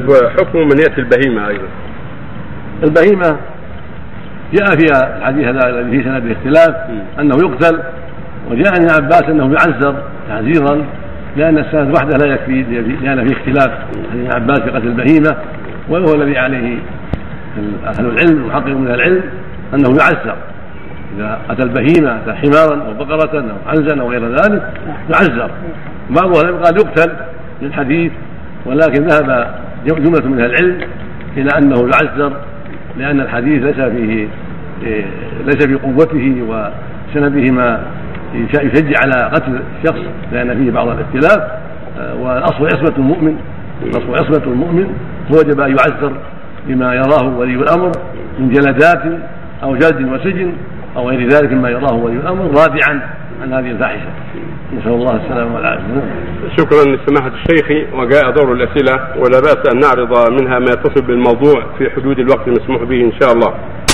وحكم من يأتي البهيمة أيضا. البهيمة جاء فيها الحديث هذا الذي فيه سند اختلاف أنه يقتل وجاء عن عباس أنه يعزر تعزيرا لأن السند وحده لا يكفي لأن فيه اختلاف. عن عباس في قتل البهيمة وهو الذي عليه أهل العلم المحقق من العلم أنه يعزر إذا أتى البهيمة أتى حمارا أو بقرة أو عنزا أو غير ذلك يعزر بعض أهل قال يقتل للحديث ولكن ذهب جملة من العلم إلى أنه يعزر لأن الحديث ليس فيه إيه، ليس في قوته وسنده ما يشجع على قتل الشخص لأن فيه بعض الاختلاف. آه، والأصل عصمة المؤمن الأصل عصمة المؤمن فوجب أن يعزر بما يراه ولي الأمر من جلدات أو جلد وسجن أو غير ذلك مما يراه ولي الأمر رادعا عن هذه الفاحشة. نسأل الله السلامة والعافية. شكرا لسماحة الشيخ. وجاء دور الأسئلة ولا بأس أن نعرض منها ما يتصل بالموضوع في حدود الوقت المسموح به إن شاء الله.